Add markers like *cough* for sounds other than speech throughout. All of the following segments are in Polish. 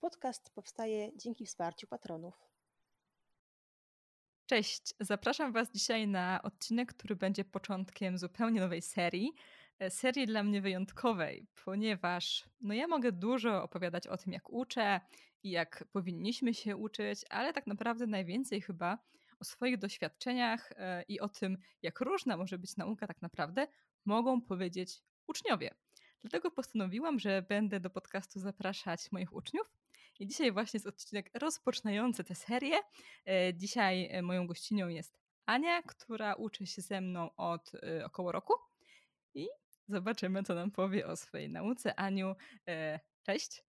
Podcast powstaje dzięki wsparciu patronów. Cześć, zapraszam Was dzisiaj na odcinek, który będzie początkiem zupełnie nowej serii. E, serii dla mnie wyjątkowej, ponieważ no ja mogę dużo opowiadać o tym, jak uczę i jak powinniśmy się uczyć, ale tak naprawdę najwięcej chyba o swoich doświadczeniach e, i o tym, jak różna może być nauka tak naprawdę, mogą powiedzieć uczniowie. Dlatego postanowiłam, że będę do podcastu zapraszać moich uczniów. I dzisiaj właśnie jest odcinek rozpoczynający tę serię. E, dzisiaj e, moją gościnią jest Ania, która uczy się ze mną od e, około roku. I zobaczymy, co nam powie o swojej nauce. Aniu, cześć.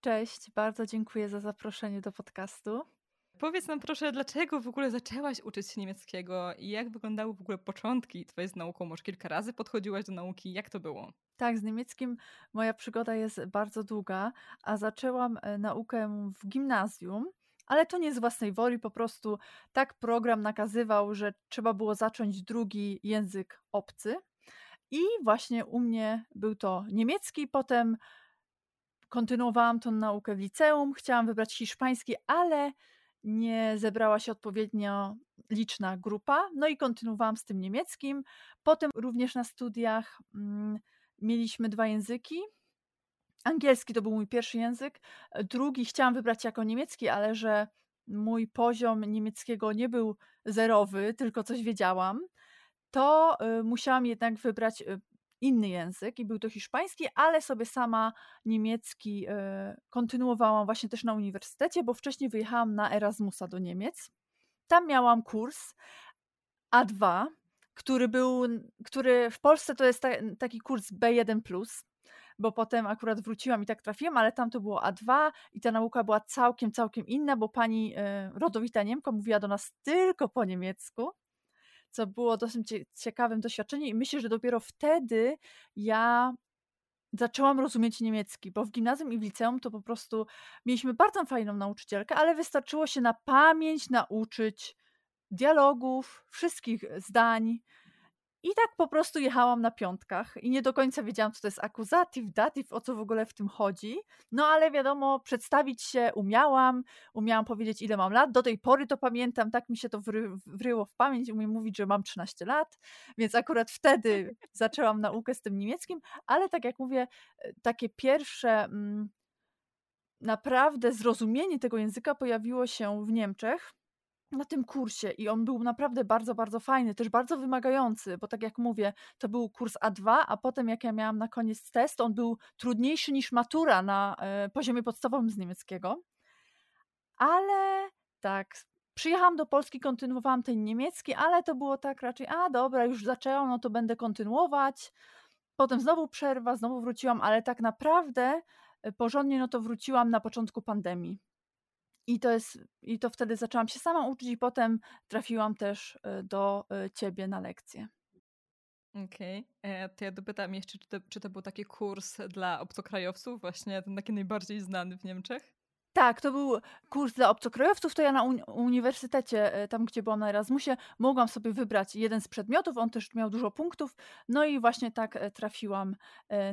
Cześć, bardzo dziękuję za zaproszenie do podcastu. Powiedz nam proszę, dlaczego w ogóle zaczęłaś uczyć się niemieckiego i jak wyglądały w ogóle początki twojej z nauką? Może kilka razy podchodziłaś do nauki? Jak to było? Tak, z niemieckim moja przygoda jest bardzo długa, a zaczęłam e, naukę w gimnazjum, ale to nie z własnej woli, po prostu tak program nakazywał, że trzeba było zacząć drugi język obcy. I właśnie u mnie był to niemiecki, potem kontynuowałam tą naukę w liceum, chciałam wybrać hiszpański, ale nie zebrała się odpowiednio liczna grupa, no i kontynuowałam z tym niemieckim. Potem również na studiach mm, mieliśmy dwa języki. Angielski to był mój pierwszy język, drugi chciałam wybrać jako niemiecki, ale że mój poziom niemieckiego nie był zerowy, tylko coś wiedziałam, to y, musiałam jednak wybrać y, inny język i był to hiszpański, ale sobie sama niemiecki y, kontynuowałam właśnie też na uniwersytecie, bo wcześniej wyjechałam na Erasmusa do Niemiec. Tam miałam kurs A2, który był, który w Polsce to jest ta, taki kurs B1+, bo potem akurat wróciłam i tak trafiłam, ale tam to było A2 i ta nauka była całkiem, całkiem inna, bo pani y, rodowita Niemka mówiła do nas tylko po niemiecku, co było dosyć ciekawym doświadczeniem i myślę, że dopiero wtedy ja zaczęłam rozumieć niemiecki, bo w gimnazjum i w liceum to po prostu mieliśmy bardzo fajną nauczycielkę, ale wystarczyło się na pamięć nauczyć dialogów, wszystkich zdań, i tak po prostu jechałam na piątkach i nie do końca wiedziałam, co to jest akuzatyw, datyw, o co w ogóle w tym chodzi. No ale wiadomo, przedstawić się umiałam, umiałam powiedzieć, ile mam lat. Do tej pory to pamiętam, tak mi się to wry, wryło w pamięć. Umiem mówić, że mam 13 lat, więc akurat wtedy *laughs* zaczęłam naukę z tym niemieckim, ale tak jak mówię, e, takie pierwsze. Mm, naprawdę zrozumienie tego języka pojawiło się w Niemczech na tym kursie i on był naprawdę bardzo, bardzo fajny, też bardzo wymagający, bo tak jak mówię, to był kurs A2, a potem jak ja miałam na koniec test, on był trudniejszy niż matura na e, poziomie podstawowym z niemieckiego. Ale tak, przyjechałam do Polski, kontynuowałam ten niemiecki, ale to było tak raczej, a dobra, już zaczęłam, no to będę kontynuować. Potem znowu przerwa, znowu wróciłam, ale tak naprawdę e, porządnie no to wróciłam na początku pandemii. I to, jest, I to wtedy zaczęłam się sama uczyć, i potem trafiłam też e, do e, ciebie na lekcję. Okej, okay. E, to ja dopytam jeszcze, czy to, czy to był taki kurs dla obcokrajowców, właśnie ten taki najbardziej znany w Niemczech? Tak, to był kurs dla obcokrajowców. To ja na uni uniwersytecie, tam gdzie byłam na Erasmusie, mogłam sobie wybrać jeden z przedmiotów. On też miał dużo punktów. No i właśnie tak trafiłam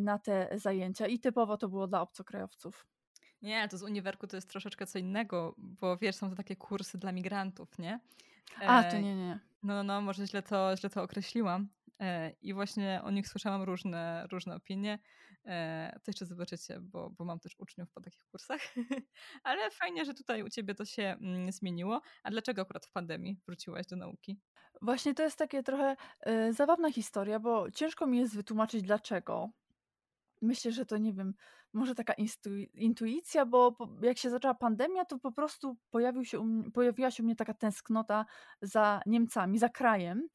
na te zajęcia. I typowo to było dla obcokrajowców. Nie, to z uniwerku to jest troszeczkę co innego, bo wiesz, są to takie kursy dla migrantów, nie? A, to nie, nie. No, no, no, może źle to, źle to określiłam. E, I właśnie o nich słyszałam różne, różne opinie. E, to jeszcze zobaczycie, bo, bo mam też uczniów po takich kursach. *laughs* Ale fajnie, że tutaj u ciebie to się mm, zmieniło. A dlaczego akurat w pandemii wróciłaś do nauki? Właśnie to jest takie trochę y, zabawna historia, bo ciężko mi jest wytłumaczyć dlaczego. Myślę, że to nie wiem, może taka intuicja, bo jak się zaczęła pandemia, to po prostu pojawił się pojawiła się u mnie taka tęsknota za Niemcami, za krajem.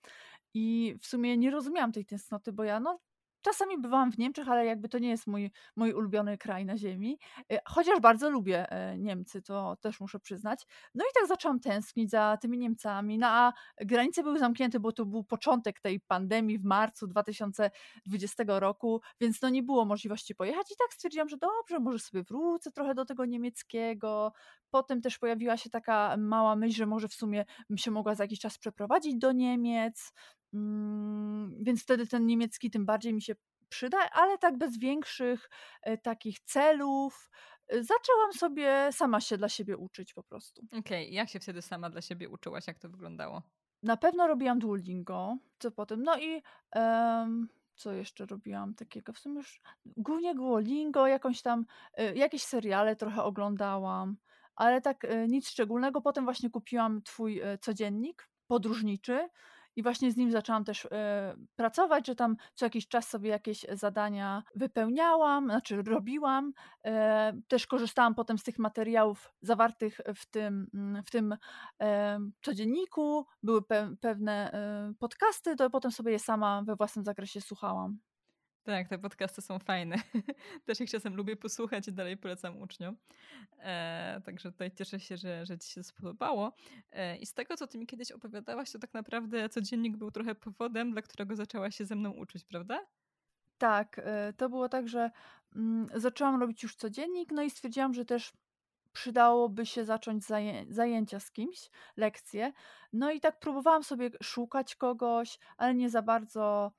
I w sumie nie rozumiałam tej tęsknoty, bo ja no, Czasami bywałam w Niemczech, ale jakby to nie jest mój, mój ulubiony kraj na ziemi. E, chociaż bardzo lubię e, Niemcy, to też muszę przyznać. No i tak zaczęłam tęsknić za tymi Niemcami. No a granice były zamknięte, bo to był początek tej pandemii w marcu 2020 roku, więc no nie było możliwości pojechać. I tak stwierdziłam, że dobrze, może sobie wrócę trochę do tego niemieckiego. Potem też pojawiła się taka mała myśl, że może w sumie bym się mogła za jakiś czas przeprowadzić do Niemiec. Mm, więc wtedy ten niemiecki tym bardziej mi się przyda, ale tak bez większych e, takich celów. zaczęłam sobie sama się dla siebie uczyć po prostu. Okej, okay. jak się wtedy sama dla siebie uczyłaś? Jak to wyglądało? Na pewno robiłam Duolingo, co potem, no i um, co jeszcze robiłam takiego? W sumie już głównie Duolingo, jakąś tam, y, jakieś seriale trochę oglądałam, ale tak nic szczególnego. Potem właśnie kupiłam twój codziennik podróżniczy i właśnie z nim zaczęłam też e, pracować, że tam co jakiś czas sobie jakieś zadania wypełniałam, znaczy robiłam. E, też korzystałam potem z tych materiałów zawartych w tym, w tym e, codzienniku. Były pe pewne podcasty, to potem sobie je sama we własnym zakresie słuchałam. Tak, te podcasty są fajne. *laughs* Też ich czasem lubię posłuchać i dalej polecam uczniom. E, także tutaj cieszę się, że, że Ci się spodobało. E, I z tego, co Ty mi kiedyś opowiadałaś, to tak naprawdę codziennik był trochę powodem, dla którego zaczęłaś się ze mną uczyć, prawda? Tak, e, to było tak, że mm, zaczęłam robić już codziennik, no i stwierdziłam, że też przydałoby się zacząć zaję zajęcia z kimś, lekcje. No i tak próbowałam sobie szukać kogoś, ale nie za bardzo,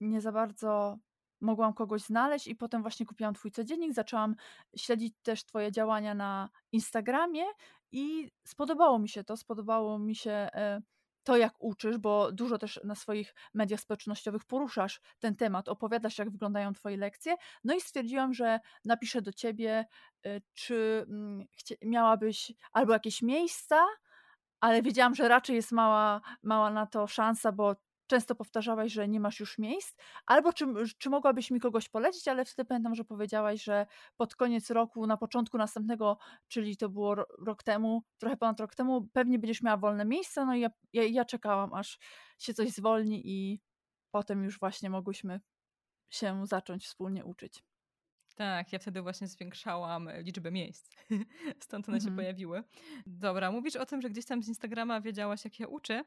nie za bardzo mogłam kogoś znaleźć i potem właśnie kupiłam twój codziennik, zaczęłam śledzić też twoje działania na Instagramie i spodobało mi się to, spodobało mi się e, to, jak uczysz, bo dużo też na swoich mediach społecznościowych poruszasz ten temat, opowiadasz, jak wyglądają twoje lekcje. No i stwierdziłam, że napiszę do ciebie, e, czy mm, miałabyś albo jakieś miejsca, ale wiedziałam, że raczej jest mała, mała na to szansa, bo często powtarzałaś, że nie masz już miejsc, albo czy, czy mogłabyś mi kogoś polecić, ale wtedy pamiętam, że powiedziałaś, że pod koniec roku, na początku następnego, czyli to było rok temu, trochę ponad rok temu, pewnie będziesz miała wolne miejsca, no i ja, ja, ja czekałam, aż się coś zwolni i potem już właśnie mogłyśmy się zacząć wspólnie uczyć. Tak, ja wtedy właśnie zwiększałam liczbę miejsc. *laughs* Stąd one mhm. się pojawiły. Dobra, mówisz o tym, że gdzieś tam z Instagrama wiedziałaś, jak ja uczę.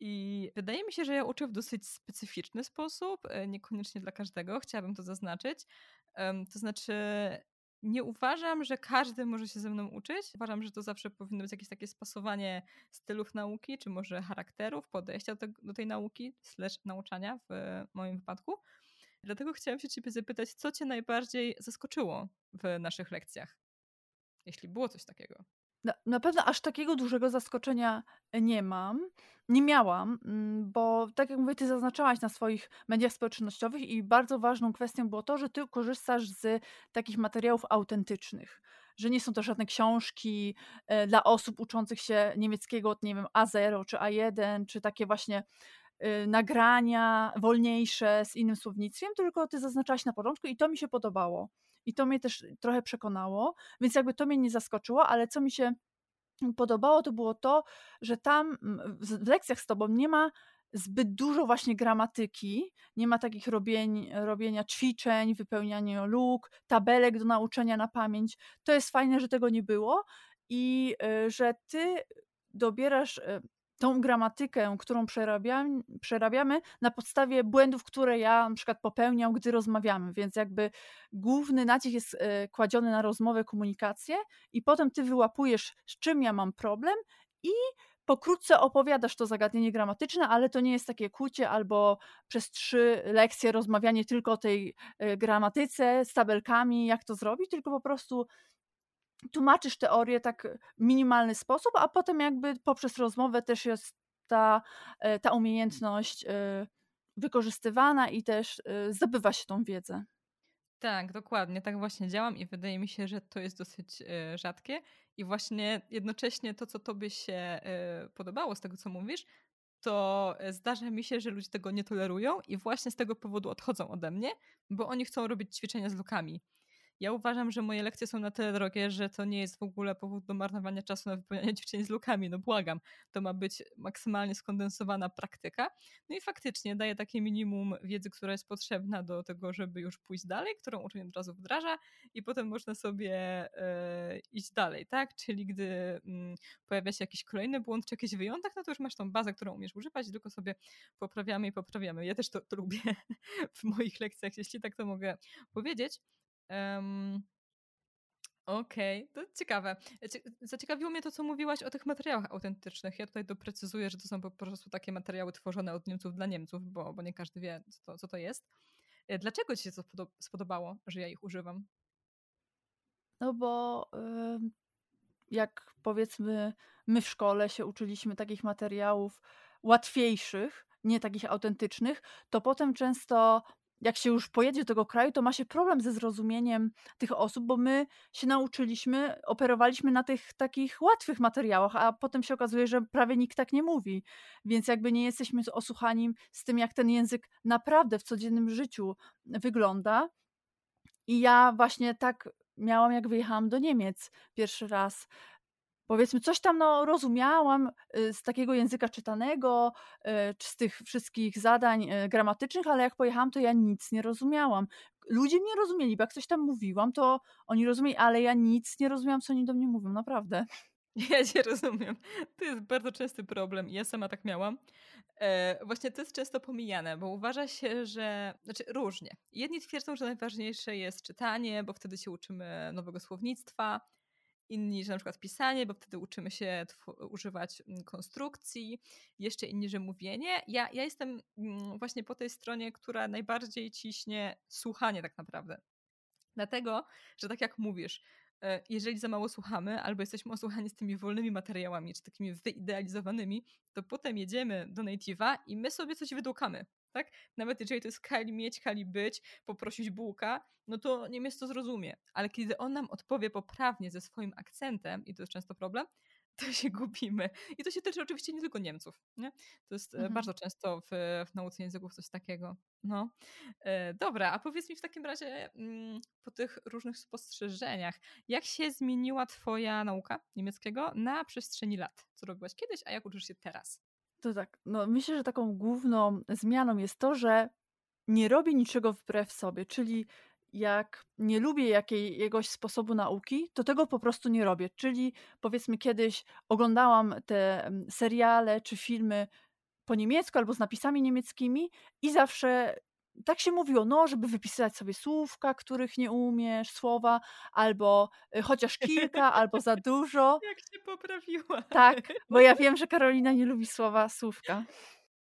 I wydaje mi się, że ja uczę w dosyć specyficzny sposób, e, niekoniecznie dla każdego. Chciałabym to zaznaczyć. To znaczy, nie uważam, że każdy może się ze mną uczyć. Uważam, że to zawsze powinno być jakieś takie spasowanie stylów nauki, czy może charakterów, podejścia do, do tej nauki, slash nauczania w moim wypadku. Dlatego chciałam się ciebie zapytać, co cię najbardziej zaskoczyło w naszych lekcjach? Jeśli było coś takiego. Na, na pewno aż takiego dużego zaskoczenia nie mam. Nie miałam, mm, bo tak jak mówię, ty zaznaczałaś na swoich mediach społecznościowych i bardzo ważną kwestią było to, że ty korzystasz z takich materiałów autentycznych że nie są to żadne książki e, dla osób uczących się niemieckiego od, nie wiem, A0 czy A1, czy takie właśnie nagrania wolniejsze z innym słownictwem, tylko ty zaznaczałaś na początku i to mi się podobało. I to mnie też trochę przekonało, więc jakby to mnie nie zaskoczyło, ale co mi się podobało, to było to, że tam w lekcjach z tobą nie ma zbyt dużo właśnie gramatyki, nie ma takich robień, robienia ćwiczeń, wypełniania luk, tabelek do nauczenia na pamięć. To jest fajne, że tego nie było i y, że ty dobierasz y, tą gramatykę, którą przerabiam, przerabiamy na podstawie błędów, które ja na przykład popełniam, gdy rozmawiamy, więc jakby główny nacisk jest e, kładziony na rozmowę, komunikację i potem ty wyłapujesz, z czym ja mam problem i pokrótce opowiadasz to zagadnienie gramatyczne, ale to nie jest takie kucie albo przez trzy lekcje rozmawianie tylko o tej e, gramatyce z tabelkami, jak to zrobić, tylko po prostu tłumaczysz teorię tak w minimalny sposób, a potem jakby poprzez rozmowę też jest ta, e, ta umiejętność e, wykorzystywana i też e, zdobywa się tą wiedzę. Tak, dokładnie. Tak właśnie działam i wydaje mi się, że to jest dosyć rzadkie. I właśnie jednocześnie to, co tobie się podobało z tego, co mówisz, to zdarza mi się, że ludzie tego nie tolerują i właśnie z tego powodu odchodzą ode mnie, bo oni chcą robić ćwiczenia z lukami. Ja uważam, że moje lekcje są na tyle drogie, że to nie jest w ogóle powód do marnowania czasu na wypełnianie *laughs* ćwiczeń z lukami. No błagam, to ma być maksymalnie skondensowana praktyka. No i faktycznie daje takie minimum wiedzy, która jest potrzebna do tego, żeby już pójść dalej, którą uczeń od razu wdraża i potem można sobie e, iść dalej, tak? Czyli gdy mm, pojawia się jakiś kolejny błąd czy jakiś wyjątek, no to już masz tą bazę, którą umiesz używać, tylko sobie poprawiamy i poprawiamy. Ja też to, to lubię *laughs* w moich lekcjach, jeśli tak to mogę powiedzieć. Um, Okej, okay. to ciekawe. Zaciekawiło mnie to, co mówiłaś o tych materiałach autentycznych. Ja tutaj doprecyzuję, że to są po prostu takie materiały tworzone od Niemców dla Niemców, bo, bo nie każdy wie, co to, co to jest. E, dlaczego ci się to spodobało, że ja ich używam? No bo jak powiedzmy my w szkole się uczyliśmy takich materiałów łatwiejszych, nie takich autentycznych, to potem często jak się już pojedzie do tego kraju, to ma się problem ze zrozumieniem tych osób, bo my się nauczyliśmy, operowaliśmy na tych takich łatwych materiałach, a potem się okazuje, że prawie nikt tak nie mówi. Więc jakby nie jesteśmy osłuchani z tym, jak ten język naprawdę w codziennym życiu wygląda. I ja właśnie tak miałam, jak wyjechałam do Niemiec pierwszy raz powiedzmy, coś tam no, rozumiałam y, z takiego języka czytanego, y, czy z tych wszystkich zadań y, gramatycznych, ale jak pojechałam, to ja nic nie rozumiałam. Ludzie mnie rozumieli, bo jak coś tam mówiłam, to oni rozumieli, ale ja nic nie rozumiałam, co oni do mnie mówią, naprawdę. *laughs* Ja cię rozumiem. To jest bardzo częsty problem. Ja sama tak miałam. E, właśnie to jest często pomijane, bo uważa się, że. Znaczy różnie. Jedni twierdzą, że najważniejsze jest czytanie, bo wtedy się uczymy nowego słownictwa inni, że na przykład pisanie, bo wtedy uczymy się używać mm, konstrukcji, jeszcze inni, że mówienie. Ja, ja jestem mm, właśnie po tej stronie, która najbardziej ciśnie słuchanie tak naprawdę. Dlatego, że tak jak mówisz, e, jeżeli za mało słuchamy, albo jesteśmy osłuchani z tymi wolnymi materiałami, czy takimi wyidealizowanymi, to potem jedziemy do native'a i my sobie coś wydłukamy tak? Nawet jeżeli to jest kali mieć, kali być, poprosić bułka, no to Niemiec to zrozumie. Ale kiedy on nam odpowie poprawnie ze swoim akcentem, i to jest często problem, to się gubimy. I to się tyczy oczywiście nie tylko Niemców. Nie? To jest e, mhm. bardzo często w, w nauce języków coś takiego. No. E, dobra, a powiedz mi w takim razie mm, po tych różnych spostrzeżeniach, jak się zmieniła twoja nauka niemieckiego na przestrzeni lat? Co robiłaś kiedyś, a jak uczysz się teraz? To tak, no myślę, że taką główną zmianą jest to, że nie robię niczego wbrew sobie, czyli jak nie lubię jakiegoś sposobu nauki, to tego po prostu nie robię. Czyli powiedzmy kiedyś oglądałam te mm, seriale czy filmy po niemiecku albo z napisami niemieckimi i zawsze tak się mówiło, no, żeby wypisywać sobie słówka, których nie umiesz, słowa, albo y, chociaż kilka, albo za dużo. *laughs* Jak się poprawiła. Tak, bo ja *laughs* wiem, że Karolina nie lubi słowa słówka.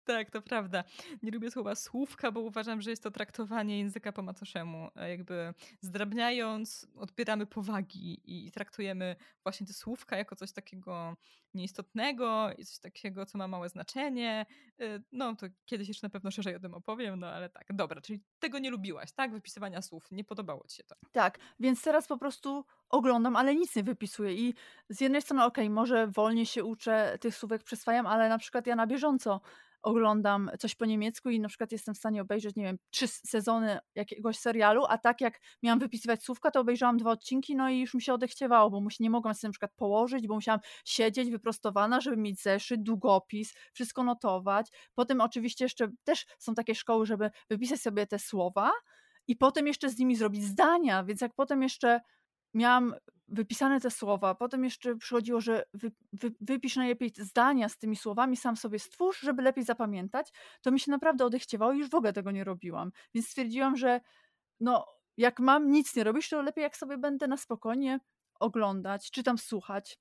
Tak, to prawda. Nie lubię słowa słówka, bo uważam, że jest to traktowanie języka po macoszemu. Jakby zdrabniając, odbieramy powagi i traktujemy właśnie te słówka jako coś takiego nieistotnego i coś takiego, co ma małe znaczenie. Y, no to kiedyś jeszcze na pewno szerzej o tym opowiem, no ale tak, dobra, czyli tego nie lubiłaś, tak? Wypisywania słów, nie podobało ci się to. Tak, więc teraz po prostu oglądam, ale nic nie wypisuję i z jednej strony okej, okay, może wolniej się uczę, tych słówek przyswajam, ale na przykład ja na bieżąco oglądam coś po niemiecku i na przykład jestem w stanie obejrzeć, nie wiem, trzy sezony jakiegoś serialu, a tak jak miałam wypisywać słówka, to obejrzałam dwa odcinki, no i już mi się odechciewało, bo nie mogłam sobie na przykład położyć, bo musiałam siedzieć wyprostowana, żeby mieć zeszyt, długopis, wszystko notować. Potem oczywiście jeszcze też są takie szkoły, żeby wypisać sobie te słowa i potem jeszcze z nimi zrobić zdania, więc jak potem jeszcze miałam wypisane te słowa, potem jeszcze przychodziło, że wy, wy, wypisz najlepiej zdania z tymi słowami, sam sobie stwórz, żeby lepiej zapamiętać, to mi się naprawdę odechciewało i już w ogóle tego nie robiłam. Więc stwierdziłam, że no, jak mam nic nie robić, to lepiej jak sobie będę na spokojnie oglądać, czy tam słuchać.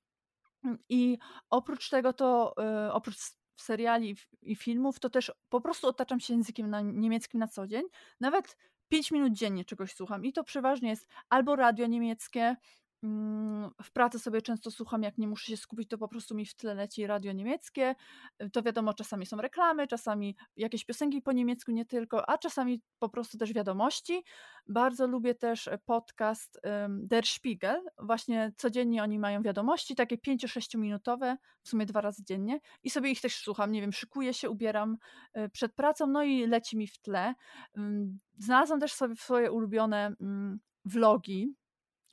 I oprócz tego to, yy, oprócz seriali i filmów, to też po prostu otaczam się językiem niemieckim na co dzień. Nawet 5 minut dziennie czegoś słucham i to przeważnie jest albo radio niemieckie, w pracy sobie często słucham, jak nie muszę się skupić, to po prostu mi w tle leci radio niemieckie. To wiadomo, czasami są reklamy, czasami jakieś piosenki po niemiecku, nie tylko, a czasami po prostu też wiadomości. Bardzo lubię też podcast Der Spiegel. Właśnie codziennie oni mają wiadomości, takie 5-6 minutowe, w sumie dwa razy dziennie i sobie ich też słucham. Nie wiem, szykuję się, ubieram e, przed pracą, no i leci mi w tle. Znalazłam też sobie swoje ulubione mm, vlogi,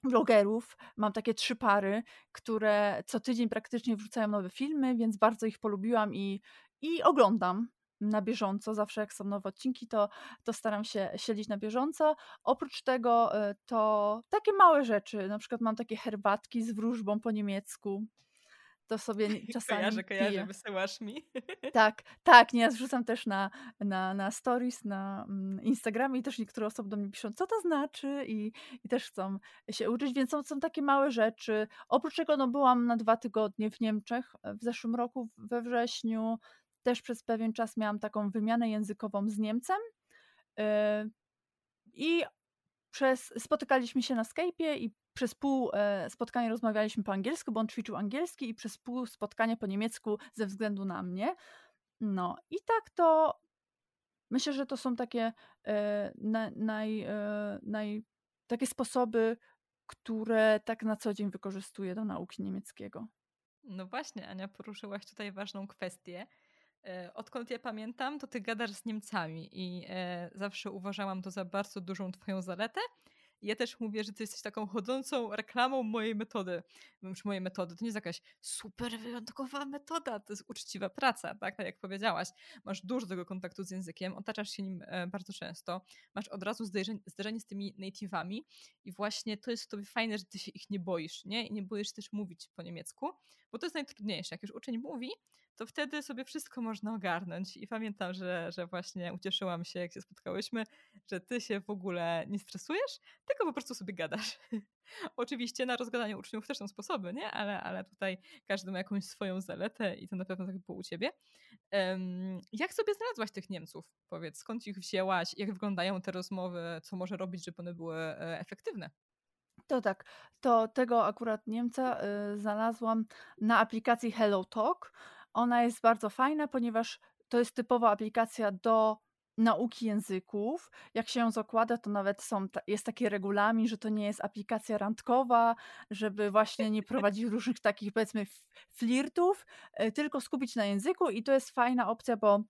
vlogerów. Mam takie trzy pary, które co tydzień praktycznie wrzucają nowe filmy, więc bardzo ich polubiłam i, i oglądam na bieżąco. Zawsze jak są nowe odcinki, to, to staram się siedzieć na bieżąco. Oprócz tego y, to takie małe rzeczy, na przykład mam takie herbatki z wróżbą po niemiecku to sobie *laughs* czasami Kojarzę, kojarzę, piję. wysyłasz mi. Tak, tak, nie, ja zrzucam też na, na, na stories, na mm, Instagramie i też niektóre osoby do mnie piszą, co to znaczy i, i też chcą się uczyć, więc są, są takie małe rzeczy. Oprócz tego no, byłam na dwa tygodnie w Niemczech w zeszłym roku, we wrześniu, też przez pewien czas miałam taką wymianę językową z Niemcem yy, i przez, spotykaliśmy się na Skype'ie i przez pół e, spotkania rozmawialiśmy po angielsku, bo on ćwiczył angielski i przez pół spotkania po niemiecku ze względu na mnie. No i tak to myślę, że to są takie e, na, naj, e, naj, takie sposoby, które tak na co dzień wykorzystuję do nauki niemieckiego. No właśnie, Ania, poruszyłaś tutaj ważną kwestię. Odkąd ja pamiętam, to ty gadasz z Niemcami i zawsze uważałam to za bardzo dużą twoją zaletę. Ja też mówię, że ty jesteś taką chodzącą reklamą mojej metody. Już mojej metody to nie jest jakaś super wyjątkowa metoda, to jest uczciwa praca, tak? Tak jak powiedziałaś. Masz dużo tego kontaktu z językiem, otaczasz się nim e, bardzo często, masz od razu zderzenie, z tymi native'ami i właśnie to jest w tobie fajne, że ty się ich nie boisz, nie? I nie boisz też mówić po niemiecku, bo to jest najtrudniejsze. Jak już uczeń mówi, to wtedy sobie wszystko można ogarnąć. I pamiętam, że, że właśnie ucieszyłam się, jak się spotkałyśmy, że ty się w ogóle nie stresujesz, tylko po prostu sobie gadasz. *laughs* Oczywiście na rozgadanie uczniów też są sposoby, nie? Ale, ale tutaj każdy ma jakąś swoją zaletę i to na pewno tak było u ciebie. Um, jak sobie znalazłaś tych Niemców? Powiedz, skąd ich wzięłaś? Jak wyglądają te rozmowy? Co może robić, żeby one były e, efektywne? To tak, to tego akurat Niemca y, znalazłam na aplikacji HelloTalk. Ona jest bardzo fajna, ponieważ to jest typowa aplikacja do nauki języków. Jak się ją zakłada, to nawet są, jest taki regulamin, że to nie jest aplikacja randkowa, żeby właśnie nie prowadzić różnych takich powiedzmy flirtów, e, tylko skupić na języku i to jest fajna opcja, bo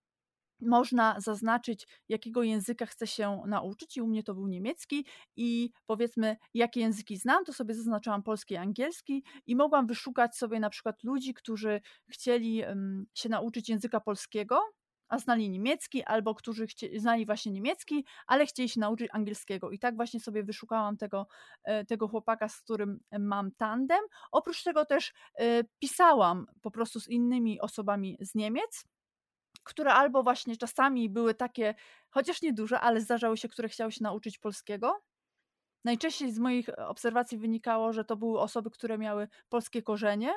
można zaznaczyć, jakiego języka chce się nauczyć, i u mnie to był niemiecki, i powiedzmy, jakie języki znam, to sobie zaznaczyłam polski i angielski, i mogłam wyszukać sobie na przykład ludzi, którzy chcieli um, się nauczyć języka polskiego, a znali niemiecki, albo którzy chcie, znali właśnie niemiecki, ale chcieli się nauczyć angielskiego. I tak właśnie sobie wyszukałam tego, e, tego chłopaka, z którym mam tandem. Oprócz tego też e, pisałam po prostu z innymi osobami z Niemiec które albo właśnie czasami były takie, chociaż nieduże, ale zdarzały się, które chciały się nauczyć polskiego. Najczęściej z moich obserwacji wynikało, że to były osoby, które miały polskie korzenie,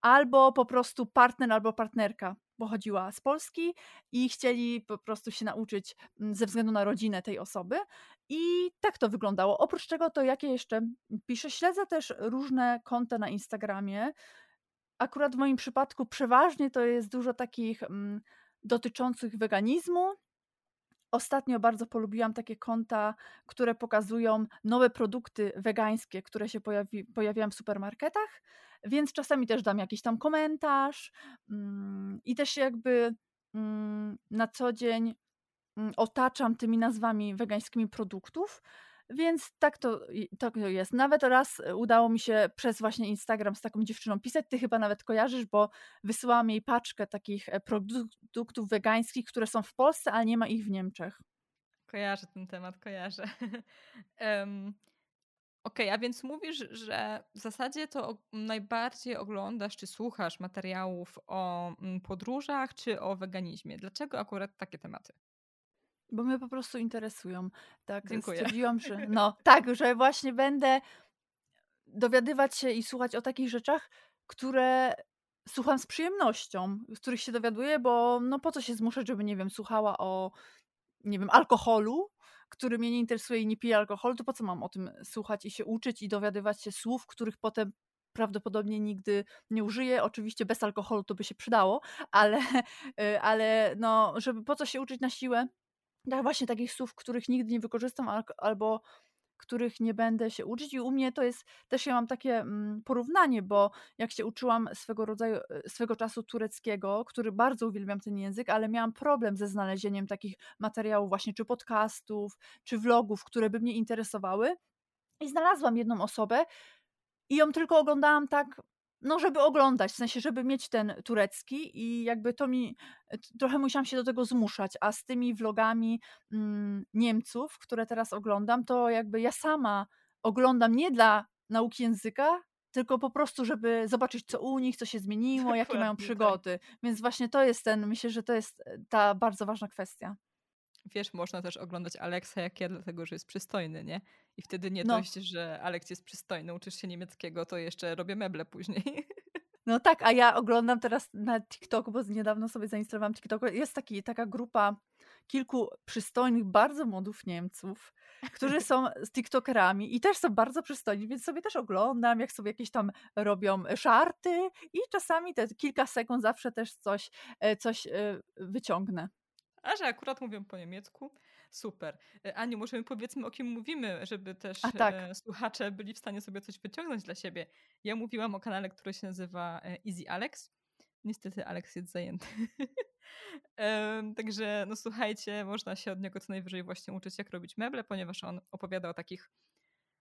albo po prostu partner albo partnerka pochodziła z Polski i chcieli po prostu się nauczyć mm, ze względu na rodzinę tej osoby. I tak to wyglądało. Oprócz tego, to jakie jeszcze piszę, śledzę też różne konta na Instagramie, akurat w moim przypadku przeważnie to jest dużo takich mm, dotyczących weganizmu. Ostatnio bardzo polubiłam takie konta, które pokazują nowe produkty wegańskie, które się pojawi, pojawiają w supermarketach, więc czasami też dam jakiś tam komentarz mm, i też jakby mm, na co dzień mm, otaczam tymi nazwami wegańskimi produktów, więc tak to, tak to jest. Nawet raz e, udało mi się przez właśnie Instagram z taką dziewczyną pisać. Ty chyba nawet kojarzysz, bo wysyłałam jej paczkę takich e, produktów wegańskich, które są w Polsce, ale nie ma ich w Niemczech. Kojarzę ten temat, kojarzę. *laughs* um, Okej, okay, a więc mówisz, że w zasadzie to najbardziej oglądasz czy słuchasz materiałów o mm, podróżach czy o weganizmie. Dlaczego akurat takie tematy? Bo mnie po prostu interesują. Tak, Dziękuję. stwierdziłam, że *laughs* no tak, że właśnie będę dowiadywać się i słuchać o takich rzeczach, które słucham z przyjemnością, z których się dowiaduję, bo no po co się zmuszać, żeby, nie wiem, słuchała o, nie wiem, alkoholu, który mnie nie interesuje i nie pije alkoholu, to po co mam o tym słuchać i się uczyć i dowiadywać się słów, których potem prawdopodobnie nigdy nie użyję. Oczywiście bez alkoholu to by się przydało, ale, *laughs* y, ale no, żeby po co się uczyć na siłę, tak, właśnie takich słów, których nigdy nie wykorzystam albo których nie będę się uczyć. I u mnie to jest też ja mam takie mm, porównanie, bo jak się uczyłam swego rodzaju, e, swego czasu tureckiego, który bardzo uwielbiam ten język, ale miałam problem ze znalezieniem takich materiałów, właśnie czy podcastów, czy vlogów, które by mnie interesowały. I znalazłam jedną osobę i ją tylko oglądałam tak no, żeby oglądać, w sensie, żeby mieć ten turecki i jakby to mi, e, trochę musiałam się do tego zmuszać, a z tymi vlogami mm, Niemców, które teraz oglądam, to jakby ja sama oglądam nie dla nauki języka, tylko po prostu, żeby zobaczyć, co u nich, co się *laughs* zmieniło, jakie mają tak. przygody. Tak. Więc właśnie to jest ten, myślę, że to jest e, ta bardzo ważna kwestia wiesz, można też oglądać Aleksa jak ja, dlatego że jest przystojny, nie? I wtedy nie no. dość, że Aleks jest przystojny, uczysz się niemieckiego, to jeszcze robię meble później. *laughs* No tak, a ja oglądam teraz na TikToku, bo niedawno sobie zainstalowałam TikTok. Jest taki, taka grupa kilku przystojnych, bardzo młodych Niemców, którzy są z TikTokerami i też są bardzo przystojni, więc sobie też oglądam, jak sobie jakieś tam robią żarty i czasami te kilka sekund zawsze też coś, e, coś e, wyciągnę. A że akurat mówią po niemiecku, super. E, Aniu, może my powiedzmy, o kim mówimy, żeby też tak. e, słuchacze byli w stanie sobie coś wyciągnąć dla siebie. Ja mówiłam o kanale, który się nazywa e, Easy Alex. Niestety Alex jest zajęty. *laughs* Także no słuchajcie, można się od niego co najwyżej właśnie uczyć, jak robić meble, ponieważ on opowiada o takich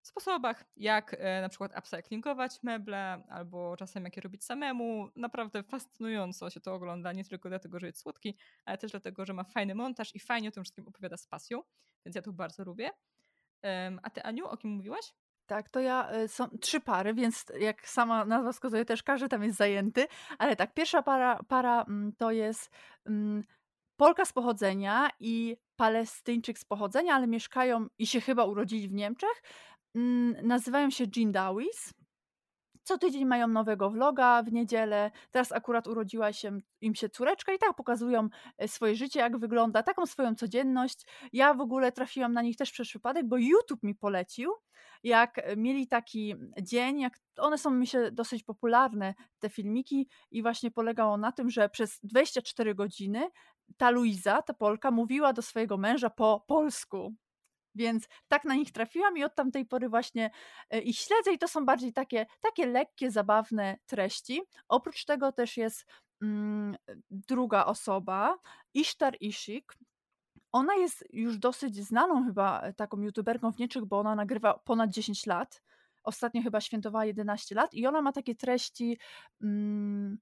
sposobach, jak e, na przykład upcyclingować meble, albo czasem jak je robić samemu. Naprawdę fascynująco się to ogląda, nie tylko dlatego, że jest słodki, ale też dlatego, że ma fajny montaż i fajnie o tym wszystkim opowiada z pasją, więc ja to bardzo lubię. A ty, Aniu, o kim mówiłaś? Tak, to ja y, są trzy pary, więc jak sama nazwa wskazuje, też każdy tam jest zajęty. Ale tak, pierwsza para, para mm, to jest mm, Polka z pochodzenia i Palestyńczyk z pochodzenia, ale mieszkają i się chyba urodzili w Niemczech. Mm, Nazywają się Jean Dawis. Co tydzień mają nowego vloga w niedzielę. Teraz akurat urodziła się im się córeczka i tak pokazują e, swoje życie, jak wygląda, taką swoją codzienność. Ja w ogóle trafiłam na nich też przez przypadek, bo YouTube mi polecił, jak e, mieli taki dzień, jak one są mi się dosyć popularne, te filmiki, i właśnie polegało na tym, że przez 24 godziny ta Luiza, ta Polka, mówiła do swojego męża po polsku. Więc tak na nich trafiłam i od tamtej pory właśnie e, ich śledzę i to są bardziej takie, takie lekkie, zabawne treści. Oprócz tego też jest mm, druga osoba, Ishtar Ishik. Ona jest już dosyć znaną chyba e, taką youtuberką w Niemczech, bo ona nagrywa ponad 10 lat. Ostatnio chyba świętowała 11 lat i ona ma takie treści mm,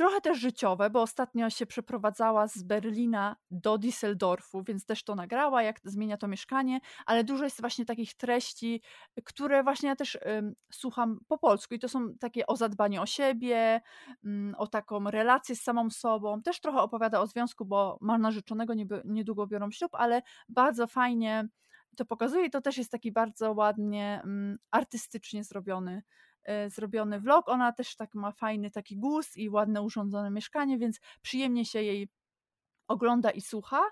trochę też życiowe, bo ostatnio się przeprowadzała z Berlina do Düsseldorfu, więc też to nagrała, jak zmienia to mieszkanie, ale dużo jest właśnie takich treści, które właśnie ja też słucham po polsku i to są takie o zadbaniu o siebie, ym, o taką relację z samą sobą. Też trochę opowiada o związku, bo ma narzeczonego, niedługo biorą ślub, ale bardzo fajnie to pokazuje i to też jest taki bardzo ładnie ym, artystycznie zrobiony zrobiony vlog. Ona też tak ma fajny taki gust i ładne urządzone mieszkanie, więc przyjemnie się jej ogląda i słucha.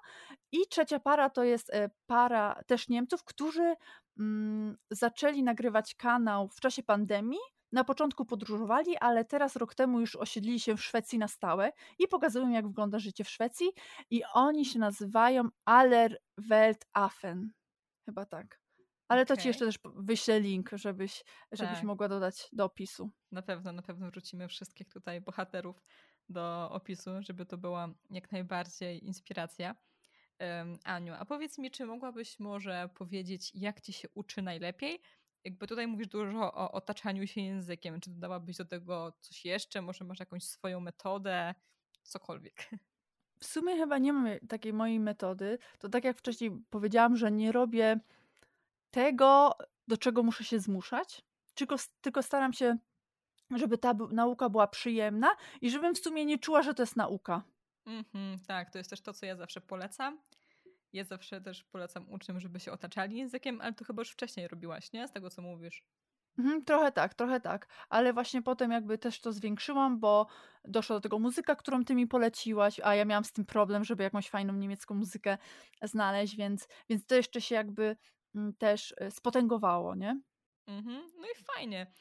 I trzecia para to jest e, para też Niemców, którzy mm, zaczęli nagrywać kanał w czasie pandemii. Na początku podróżowali, ale teraz rok temu już osiedlili się w Szwecji na stałe i pokazują, jak wygląda życie w Szwecji. I oni się nazywają Aller Weltaffen. Chyba tak. Ale to ci jeszcze też wyślę link, żebyś, żebyś Tak. mogła dodać do opisu. Na pewno, na pewno wrzucimy wszystkich tutaj bohaterów do opisu, żeby to była jak najbardziej inspiracja. Em, Aniu, a powiedz mi, czy mogłabyś może powiedzieć, jak ci się uczy najlepiej? Jakby tutaj mówisz dużo o otaczaniu się językiem. Czy dodałabyś do tego coś jeszcze? Może masz jakąś swoją metodę? Cokolwiek. *laughs* W sumie chyba nie mam takiej mojej metody. To tak jak wcześniej powiedziałam, że nie robię tego, do czego muszę się zmuszać, tylko, tylko staram się, żeby ta nauka była przyjemna i żebym w sumie nie czuła, że to jest nauka. Mhm, tak, to jest też to, co ja zawsze polecam. Ja zawsze też polecam uczniom, żeby się otaczali językiem, ale to chyba już wcześniej robiłaś, nie? Z tego, co mówisz. Mhm, trochę tak, trochę tak, ale właśnie potem jakby też to zwiększyłam, bo doszła do tego muzyka, którą ty mi poleciłaś, a ja miałam z tym problem, żeby jakąś fajną niemiecką muzykę znaleźć, więc, więc to jeszcze się jakby mm, też y, spotęgowało, nie? Mhm. No i fajnie.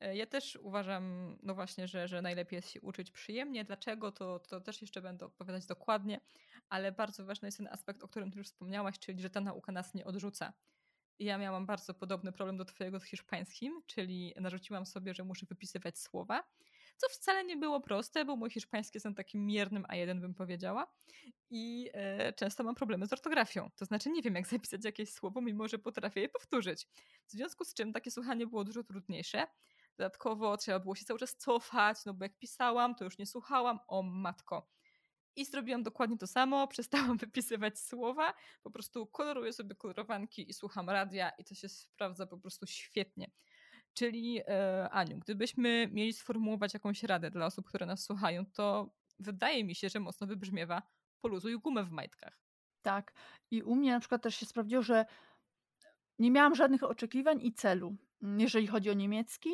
E, Ja też uważam, no właśnie, że, że najlepiej jest się uczyć przyjemnie. Dlaczego? To, to też jeszcze będę opowiadać dokładnie, ale bardzo ważny jest ten aspekt, o którym ty już wspomniałaś, czyli że ta nauka nas nie odrzuca. Ja miałam bardzo podobny problem do twojego z hiszpańskim, czyli narzuciłam sobie, że muszę wypisywać słowa, co wcale nie było proste, bo mój hiszpański jest takim miernym A1 bym powiedziała i e, często mam problemy z ortografią. To znaczy nie wiem, jak *laughs* zapisać jakieś słowo, mimo że potrafię je powtórzyć. W związku z czym takie słuchanie było dużo trudniejsze. Dodatkowo trzeba było się cały czas cofać, no bo jak pisałam, to już nie słuchałam. O matko. I zrobiłam dokładnie to samo, *laughs* przestałam wypisywać słowa, po prostu koloruję sobie kolorowanki i słucham radia i to się sprawdza po prostu świetnie. Czyli e, Aniu, gdybyśmy mieli sformułować jakąś radę dla osób, które nas słuchają, to wydaje mi się, że mocno wybrzmiewa poluzuj gumę w majtkach. Tak. I u mnie na przykład też się sprawdziło, że nie miałam żadnych oczekiwań i celu, mm, jeżeli chodzi o niemiecki,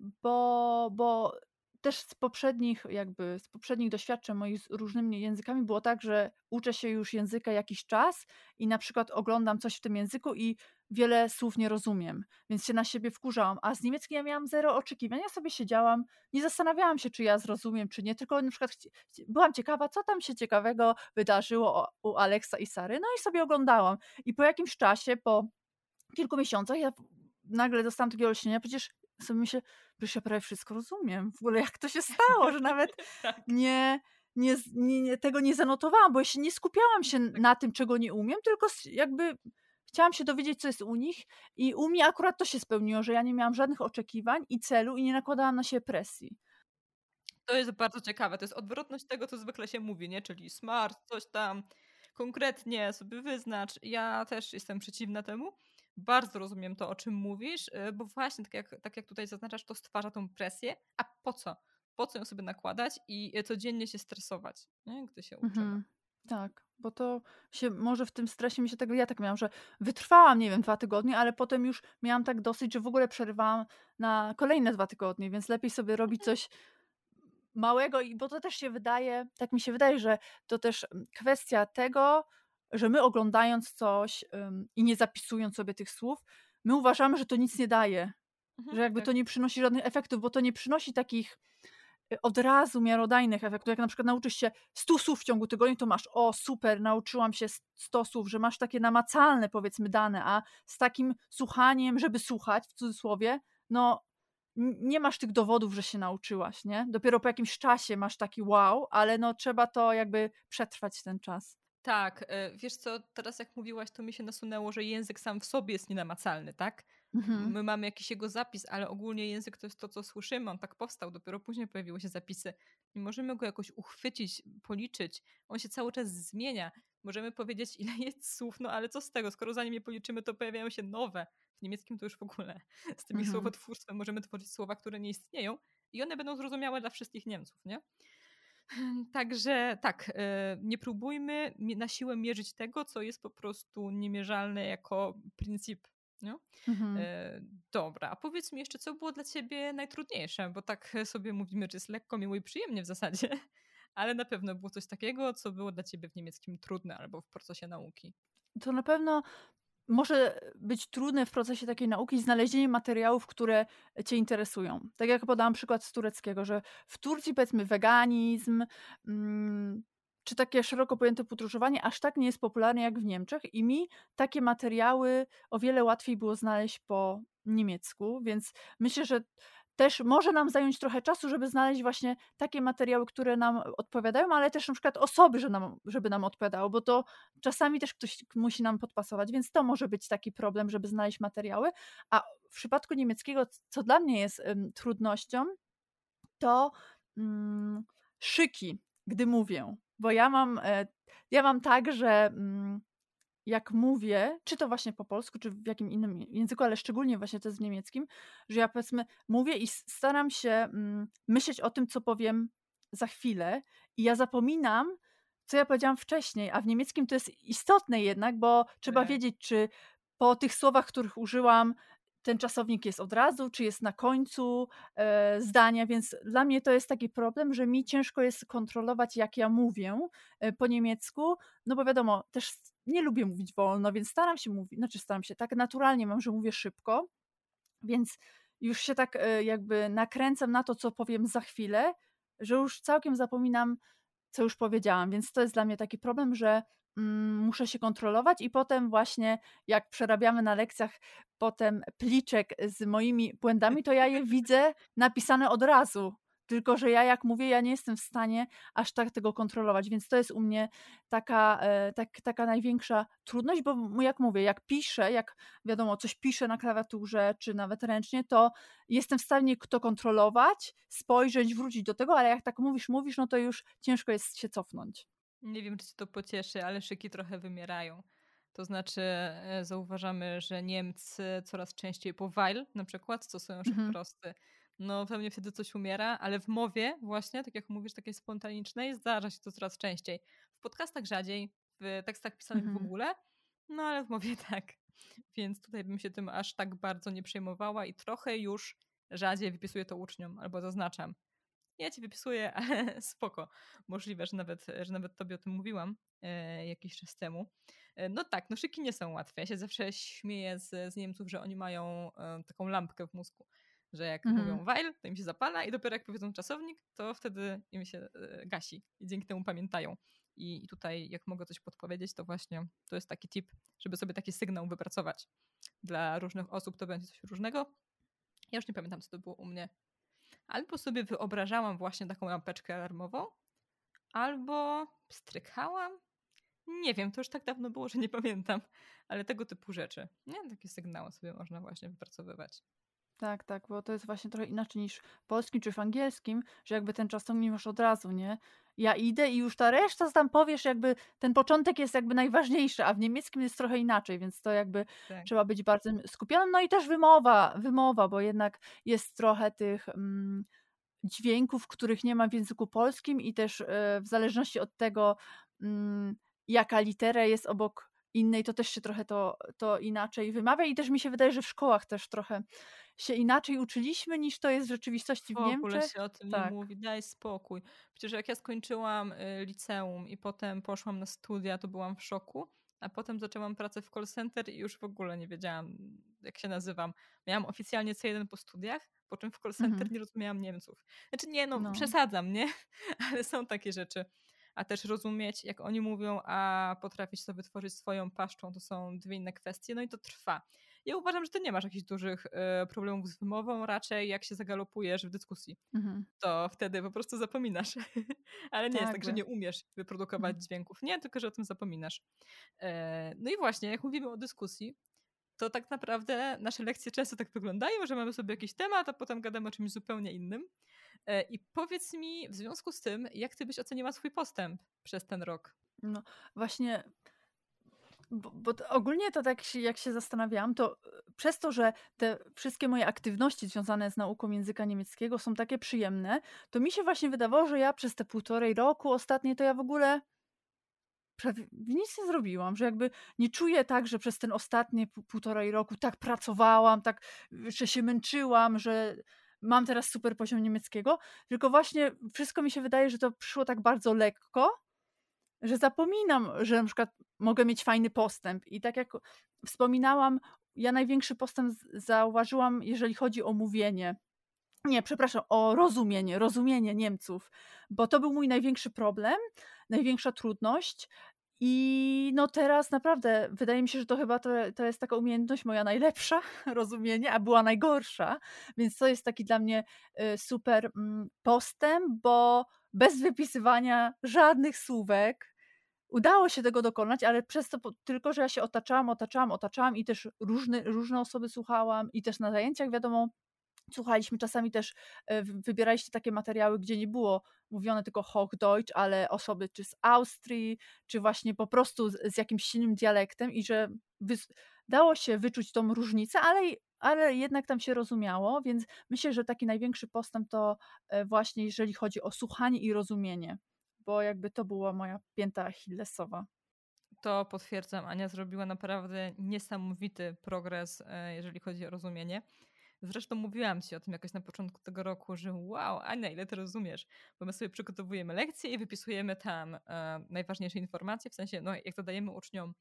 bo, bo też z poprzednich jakby, z poprzednich doświadczeń moich z różnymi językami było tak, że uczę się już języka jakiś czas i na przykład oglądam coś w tym języku i wiele słów nie rozumiem, więc się na siebie wkurzałam, a z niemieckim ja miałam zero oczekiwań. Ja sobie siedziałam, nie zastanawiałam się, czy ja zrozumiem, czy nie, tylko na przykład byłam ciekawa, co tam się ciekawego wydarzyło u Aleksa i Sary, no i sobie oglądałam. I po jakimś czasie, po kilku miesiącach, ja nagle dostałam takiego olśnienia, przecież sobie myślę, przecież ja prawie wszystko rozumiem. W ogóle jak to się stało, że nawet *laughs* Tak. nie, nie, nie, tego nie zanotowałam, bo ja się nie skupiałam się *laughs* na tym, czego nie umiem, tylko jakby chciałam się dowiedzieć, co jest u nich i u mnie akurat to się spełniło, że ja nie miałam żadnych oczekiwań i celu i nie nakładałam na siebie presji. To jest bardzo ciekawe. To jest odwrotność tego, co zwykle się mówi, nie? Czyli smart, coś tam konkretnie sobie wyznacz. Ja też jestem przeciwna temu. Bardzo rozumiem to, o czym mówisz, y, bo właśnie tak jak, tak jak tutaj zaznaczasz, to stwarza tą presję. A po co? Po co ją sobie nakładać i y, codziennie się stresować, nie? gdy się uczymy? Mhm. Tak, bo to się może w tym stresie mi się tego, ja tak miałam, że wytrwałam, nie wiem, dwa tygodnie, ale potem już miałam tak dosyć, że w ogóle przerywałam na kolejne dwa tygodnie, więc lepiej sobie robić coś małego, i bo to też się wydaje, tak mi się wydaje, że to też mm, kwestia tego, że my oglądając coś ym, i nie zapisując sobie tych słów, my uważamy, że to nic nie daje, Mhm, że jakby tak. to nie przynosi żadnych efektów, bo to nie przynosi takich od razu miarodajnych efektów. Jak na przykład nauczysz się 100 słów w ciągu tygodnia, to masz, o super, nauczyłam się 100 słów, że masz takie namacalne powiedzmy dane, a z takim słuchaniem, żeby słuchać w cudzysłowie, no nie masz tych dowodów, że się nauczyłaś, nie? Dopiero po jakimś czasie masz taki wow, ale no trzeba to jakby przetrwać ten czas. Tak, y, wiesz co, teraz jak mówiłaś, to mi się nasunęło, że język sam w sobie jest nienamacalny, tak? Mhm. My mamy jakiś jego zapis, ale ogólnie język to jest to, co słyszymy. On tak powstał, dopiero później pojawiły się zapisy. Nie możemy go jakoś uchwycić, policzyć. On się cały czas zmienia. Możemy powiedzieć, *laughs* ile jest słów, no ale co z tego? Skoro zanim je policzymy, to pojawiają się nowe. W niemieckim to już w ogóle. *laughs* Z tymi Mhm. słowotwórstwem możemy tworzyć słowa, które nie istnieją i one będą zrozumiałe dla wszystkich Niemców, nie? Także tak, e, nie próbujmy na siłę mierzyć tego, co jest po prostu niemierzalne jako pryncyp. Nie? Mhm. E, dobra, a powiedz mi jeszcze, co było dla ciebie najtrudniejsze, bo tak *laughs* sobie mówimy, że jest lekko, miło i przyjemnie w zasadzie, *laughs* ale na pewno było coś takiego, co było dla ciebie w niemieckim trudne albo w procesie nauki. To na pewno może być trudne w procesie takiej nauki znalezienie materiałów, które cię interesują. Tak jak podałam przykład z tureckiego, że w Turcji powiedzmy weganizm, mm, czy takie szeroko pojęte podróżowanie aż tak nie jest popularne jak w Niemczech i mi takie materiały o wiele łatwiej było znaleźć po niemiecku, więc myślę, że też może nam zająć trochę czasu, żeby znaleźć właśnie takie materiały, które nam odpowiadają, ale też na przykład osoby, że nam, żeby nam odpowiadało, bo to czasami też ktoś musi nam podpasować, więc to może być taki problem, żeby znaleźć materiały. A w przypadku niemieckiego, co dla mnie jest ym, trudnością, to mm, szyki, gdy mówię. Bo ja mam, e, ja mam tak, że mm, jak mówię, czy to właśnie po polsku, czy w jakim innym języku, ale szczególnie właśnie to jest w niemieckim, że ja powiedzmy mówię i staram się mm, myśleć o tym, co powiem za chwilę i ja zapominam, co ja powiedziałam wcześniej, a w niemieckim to jest istotne jednak, bo trzeba Tak. wiedzieć, czy po tych słowach, których użyłam, ten czasownik jest od razu, czy jest na końcu e, zdania, więc dla mnie to jest taki problem, że mi ciężko jest kontrolować, jak ja mówię e, po niemiecku, no bo wiadomo, też nie lubię mówić wolno, więc staram się mówić, znaczy staram się, tak naturalnie mam, że mówię szybko, więc już się tak e, jakby nakręcam na to, co powiem za chwilę, że już całkiem zapominam, co już powiedziałam, więc to jest dla mnie taki problem, że muszę się kontrolować i potem właśnie jak przerabiamy na lekcjach potem pliczek z moimi błędami, to ja je widzę napisane od razu. Tylko, że ja jak mówię, ja nie jestem w stanie aż tak tego kontrolować, więc to jest u mnie taka, e, tak, taka największa trudność, bo jak mówię, jak piszę, jak wiadomo, coś piszę na klawiaturze, czy nawet ręcznie, to jestem w stanie to kontrolować, spojrzeć, wrócić do tego, ale jak tak mówisz, mówisz, no to już ciężko jest się cofnąć. Nie wiem, czy cię to pocieszy, ale szyki trochę wymierają. To znaczy, e, zauważamy, że Niemcy coraz częściej po weil na przykład stosują szyk Mhm. prosty. No pewnie wtedy coś umiera, ale w mowie właśnie, tak jak mówisz, takiej spontanicznej, zdarza się to coraz częściej. W podcastach rzadziej, w tekstach pisanych w Mhm. ogóle, no ale w mowie *laughs* tak. Więc tutaj bym się tym aż tak bardzo nie przejmowała i trochę już rzadziej wypisuję to uczniom albo zaznaczam. Ja ci wypisuję, ale *laughs* spoko. Możliwe, że nawet, że nawet tobie o tym mówiłam e, jakiś czas temu. E, no tak, no szyki nie są łatwe. Ja się zawsze śmieję z, z Niemców, że oni mają e, taką lampkę w mózgu, że jak Mhm. mówią while, to im się zapala i dopiero jak powiedzą czasownik, to wtedy im się e, gasi i dzięki temu pamiętają. I, I tutaj, jak mogę coś podpowiedzieć, to właśnie to jest taki tip, żeby sobie taki sygnał wypracować. Dla różnych osób to będzie coś różnego. Ja już nie pamiętam, co to było u mnie. Albo sobie wyobrażałam właśnie taką lampeczkę alarmową, albo strykałam. Nie wiem, to już tak dawno było, że nie pamiętam, ale tego typu rzeczy. Nie, takie sygnały sobie można właśnie wypracowywać. Tak, tak, bo to jest właśnie trochę inaczej niż w polskim czy w angielskim, że jakby ten czasownik masz od razu, nie? Ja idę i już ta reszta tam powiesz, jakby ten początek jest jakby najważniejszy, a w niemieckim jest trochę inaczej, więc to jakby Tak. trzeba być bardzo skupionym. No i też wymowa, wymowa, bo jednak jest trochę tych mm, dźwięków, których nie ma w języku polskim i też e, w zależności od tego, mm, jaka litera jest obok innej, to też się trochę to, to inaczej wymawia i też mi się wydaje, że w szkołach też trochę się inaczej uczyliśmy niż to jest w rzeczywistości w W ogóle Niemczech. się o tym Tak. nie mówi, daj spokój. Przecież jak ja skończyłam y, liceum i potem poszłam na studia, to byłam w szoku, a potem zaczęłam pracę w call center i już w ogóle nie wiedziałam, jak się nazywam. Miałam oficjalnie C1 po studiach, po czym w call center Mhm. nie rozumiałam Niemców. Znaczy nie, no, No. przesadzam, nie? *laughs* Ale są takie rzeczy. A też rozumieć, jak oni mówią, a potrafić sobie wytworzyć swoją paszczą, to są dwie inne kwestie, no i to trwa. Ja uważam, że ty nie masz jakichś dużych y, problemów z wymową, raczej jak się zagalopujesz w dyskusji Mhm. to wtedy po prostu zapominasz. *laughs* Ale nie jest Tak, tak, że nie umiesz wyprodukować Mhm. dźwięków. Nie, tylko że o tym zapominasz. E, No i właśnie, jak mówimy o dyskusji, to tak naprawdę nasze lekcje często tak wyglądają, że mamy sobie jakiś temat, a potem gadamy o czymś zupełnie innym. E, I powiedz mi w związku z tym, jak ty byś oceniła swój postęp przez ten rok? No właśnie, bo, bo to ogólnie to tak się, jak się zastanawiałam, to e, przez to, że te wszystkie moje aktywności związane z nauką języka niemieckiego są takie przyjemne, to mi się właśnie wydawało, że ja przez te półtorej roku ostatnie to ja w ogóle nic nie zrobiłam, że jakby nie czuję tak, że przez ten ostatnie pół- półtorej roku tak pracowałam, tak, że się męczyłam, że mam teraz super poziom niemieckiego, tylko właśnie wszystko mi się wydaje, że to przyszło tak bardzo lekko, że zapominam, że na przykład mogę mieć fajny postęp. I tak jak wspominałam, ja największy postęp zauważyłam, jeżeli chodzi o mówienie. Nie, przepraszam, o rozumienie, rozumienie Niemców, bo to był mój największy problem, największa trudność. I no teraz naprawdę wydaje mi się, że to chyba to, to jest taka umiejętność moja najlepsza, *laughs* rozumienie, a była najgorsza. Więc to jest taki dla mnie y, super mm, postęp, bo bez wypisywania żadnych słówek udało się tego dokonać, ale przez to tylko, że ja się otaczałam, otaczałam, otaczałam i też różne, różne osoby słuchałam i też na zajęciach wiadomo słuchaliśmy czasami też, e, wy- wybieraliście takie materiały, gdzie nie było mówione tylko Hochdeutsch, ale osoby czy z Austrii, czy właśnie po prostu z, z jakimś silnym dialektem i że dało się wyczuć tą różnicę, ale, ale jednak tam się rozumiało, więc myślę, że taki największy postęp to e, właśnie jeżeli chodzi o słuchanie i rozumienie, bo jakby to była moja pięta achillesowa. To potwierdzam, Ania zrobiła naprawdę niesamowity progres, e, jeżeli chodzi o rozumienie. Zresztą mówiłam ci o tym jakoś na początku tego roku, że wow, Ania, ile ty rozumiesz? Bo my sobie przygotowujemy lekcje i wypisujemy tam e, najważniejsze informacje, w sensie, no jak zadajemy uczniom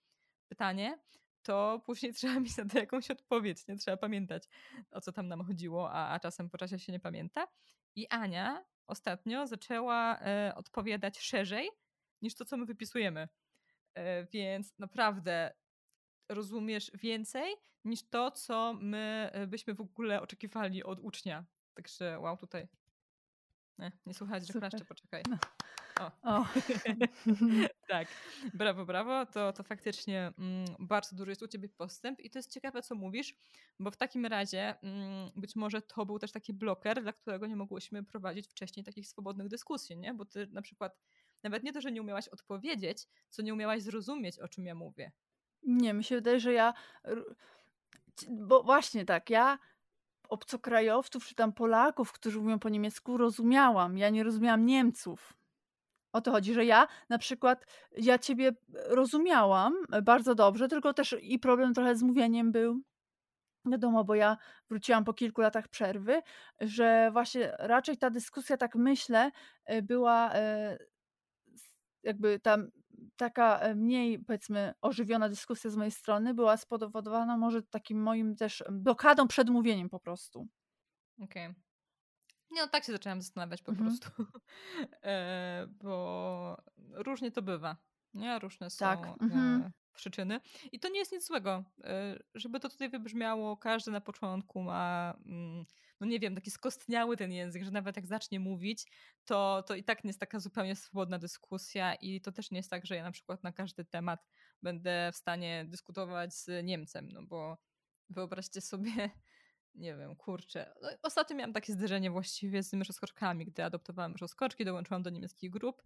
pytanie, to później *laughs* trzeba mieć na to jakąś odpowiedź, nie trzeba pamiętać, o co tam nam chodziło, a, a czasem po czasie się nie pamięta. I Ania ostatnio zaczęła e, odpowiadać szerzej niż to, co my wypisujemy. E, więc naprawdę rozumiesz więcej niż to, co my e, byśmy w ogóle oczekiwali od ucznia. Także wow, tutaj. Nie, nie słuchać, że Super. klaszczę, poczekaj. No. O. O. *laughs* tak, brawo, brawo. To, to faktycznie mm, bardzo duży jest u ciebie postęp i to jest ciekawe, co mówisz, bo w takim razie mm, być może to był też taki bloker, dla którego nie mogłyśmy prowadzić wcześniej takich swobodnych dyskusji, nie? Bo ty na przykład nawet nie to, że nie umiałaś odpowiedzieć, co nie umiałaś zrozumieć, o czym ja mówię. Nie, mi się wydaje, że ja. Bo właśnie tak, ja obcokrajowców czy tam Polaków, którzy mówią po niemiecku, rozumiałam. Ja nie rozumiałam Niemców. O to chodzi, że ja na przykład, ja ciebie rozumiałam bardzo dobrze, tylko też i problem trochę z mówieniem był. wiadomo, bo ja wróciłam po kilku latach przerwy, że właśnie raczej ta dyskusja, tak myślę, y, była y, jakby tam taka e, mniej, powiedzmy, ożywiona dyskusja z mojej strony była spowodowana może takim moim też blokadą przed mówieniem po prostu. Okej. Okay. Nie, no tak się zaczęłam zastanawiać po mhm. prostu, *laughs* e, bo różnie to bywa. Nie, różne są tak. e, mhm. przyczyny. I to nie jest nic złego. E, żeby to tutaj wybrzmiało, każdy na początku ma, mm, no nie wiem, taki skostniały ten język, że nawet jak zacznie mówić, to, to i tak nie jest taka zupełnie swobodna dyskusja i to też nie jest tak, że ja na przykład na każdy temat będę w stanie dyskutować z Niemcem, no bo wyobraźcie sobie, *laughs* nie wiem, kurczę. No, ostatnio miałam takie zderzenie właściwie z tymi rozkoczkami, gdy adoptowałam rozkoczki, dołączyłam do niemieckich grup.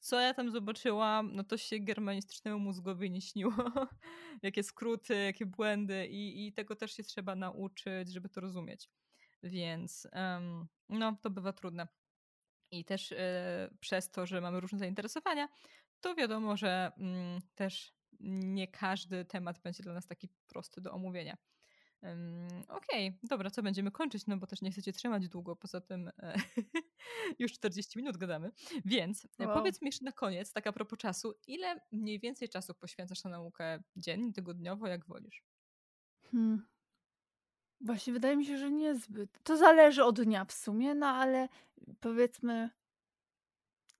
Co ja tam zobaczyłam, no to się germanistycznemu mózgowi nie śniło. *laughs* jakie skróty, jakie błędy i, i tego też się trzeba nauczyć, żeby to rozumieć. Więc no, to bywa trudne. I też y, przez to, że mamy różne zainteresowania, to wiadomo, że mm, też nie każdy temat będzie dla nas taki prosty do omówienia. Okej, okay, dobra, co będziemy kończyć, no bo też nie chcecie trzymać długo, poza tym e, *laughs* już 40 minut gadamy. Więc e, wow. powiedz mi jeszcze na koniec, tak a propos czasu, ile mniej więcej czasu poświęcasz na naukę dziennie, tygodniowo, jak wolisz? Hmm. Właśnie wydaje mi się, że niezbyt. To zależy od dnia w sumie, no ale powiedzmy,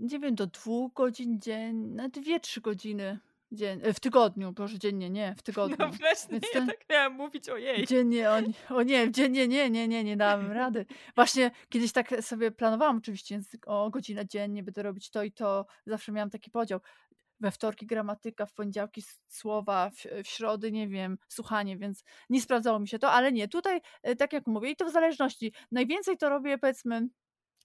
nie wiem, do dwóch godzin dziennie, na dwie, trzy godziny Dzień, e, w tygodniu, proszę dziennie, nie, w *laughs* tygodniu. No właśnie, Więc ten... ja tak miałam mówić, ojej. Dziennie, o, o nie, dziennie, nie, nie, nie, nie dałam rady. Właśnie kiedyś tak sobie planowałam oczywiście, o godzinę dziennie będę robić to i to. Zawsze miałam taki podział. We wtorki gramatyka, w poniedziałki słowa, w, w środy, nie wiem, słuchanie, więc nie sprawdzało mi się to, ale nie, tutaj, e, tak jak mówię, i to w zależności. Najwięcej to robię, powiedzmy,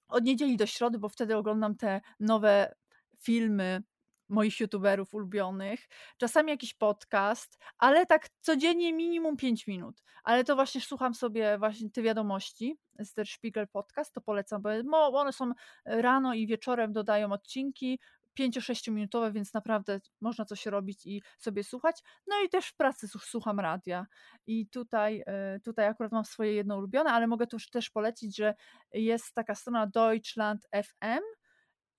od niedzieli do środy, bo wtedy oglądam te nowe filmy, moich youtuberów ulubionych, czasami jakiś podcast, ale tak codziennie minimum 5 minut. Ale to właśnie słucham sobie właśnie te wiadomości z Der Spiegel Podcast, to polecam, bo one są rano i wieczorem dodają odcinki, 5-6 minutowe, więc naprawdę można coś robić i sobie słuchać. No i też w pracy słucham radia. I tutaj, e, tutaj akurat mam swoje jedno ulubione, ale mogę tu też polecić, że jest taka strona Deutschland FM,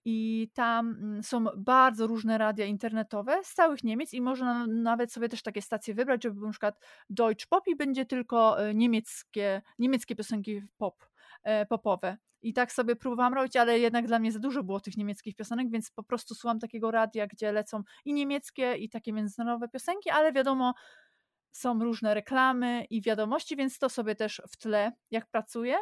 i tam mm, są bardzo różne radia internetowe z całych Niemiec i można nawet sobie też takie stacje wybrać, żeby na przykład Deutsch Pop i będzie tylko e, niemieckie, niemieckie piosenki pop, popowe. I tak sobie próbowałam robić, ale jednak dla mnie za dużo było tych niemieckich piosenek, więc po prostu słucham takiego radia, gdzie lecą i niemieckie, i takie międzynarodowe piosenki, ale wiadomo, są różne reklamy i wiadomości, więc to sobie też w tle, jak pracuję,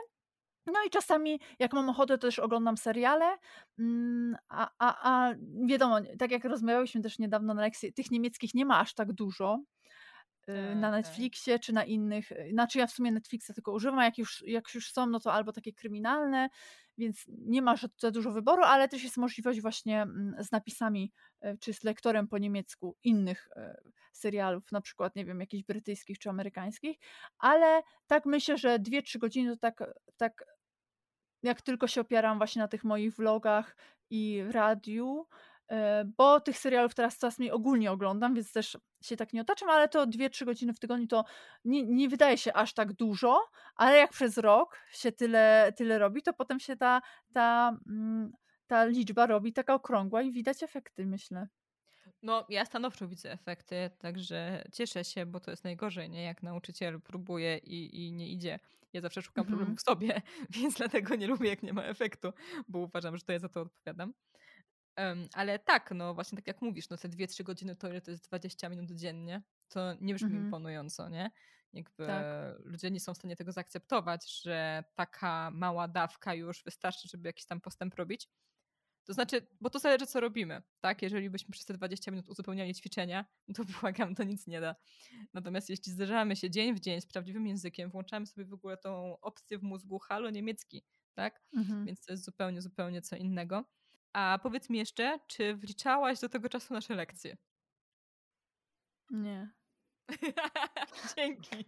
no i czasami, jak mam ochotę, to też oglądam seriale, mm, a, a, a wiadomo, tak jak rozmawiałyśmy też niedawno na lekcji, tych niemieckich nie ma aż tak dużo y, na tak, tak. Netflixie czy na innych. Y, znaczy ja w sumie Netflixa tylko używam, jak już, jak już są, no to albo takie kryminalne, więc nie ma za dużo wyboru, ale też jest możliwość właśnie mm, z napisami y, czy z lektorem po niemiecku innych serialów, na przykład, nie wiem, jakichś brytyjskich czy amerykańskich, ale tak myślę, że 2-3 godziny to tak, tak jak tylko się opieram właśnie na tych moich vlogach i radiu, bo tych serialów teraz coraz mniej ogólnie oglądam, więc też się tak nie otaczam, ale to 2-3 godziny w tygodniu to nie, nie wydaje się aż tak dużo, ale jak przez rok się tyle, tyle robi, to potem się ta, ta, mm, ta liczba robi taka okrągła i widać efekty, myślę. No, ja stanowczo widzę efekty, także cieszę się, bo to jest najgorzej, nie? Jak nauczyciel próbuje i, i nie idzie. Ja zawsze szukam mhm. problemów w sobie, *laughs* więc dlatego nie lubię, jak nie ma efektu, bo uważam, że to ja za to odpowiadam. Um, ale tak, no właśnie tak jak mówisz, no te 2-3 godziny to ile to jest 20 minut dziennie, to nie brzmi mhm. imponująco, nie? Jakby tak. ludzie nie są w stanie tego zaakceptować, że taka mała dawka już wystarczy, żeby jakiś tam postęp robić. To znaczy, bo to zależy, co robimy, tak? Jeżeli byśmy przez te 20 minut uzupełniali ćwiczenia, no to *laughs* błagam, to nic nie da. Natomiast jeśli zderzamy się dzień w dzień z prawdziwym językiem, włączamy sobie w ogóle tą opcję w mózgu halo niemiecki, tak? Mhm. Więc to jest zupełnie, zupełnie co innego. A powiedz mi jeszcze, czy wliczałaś do tego czasu nasze lekcje? Nie. *laughs* Dzięki.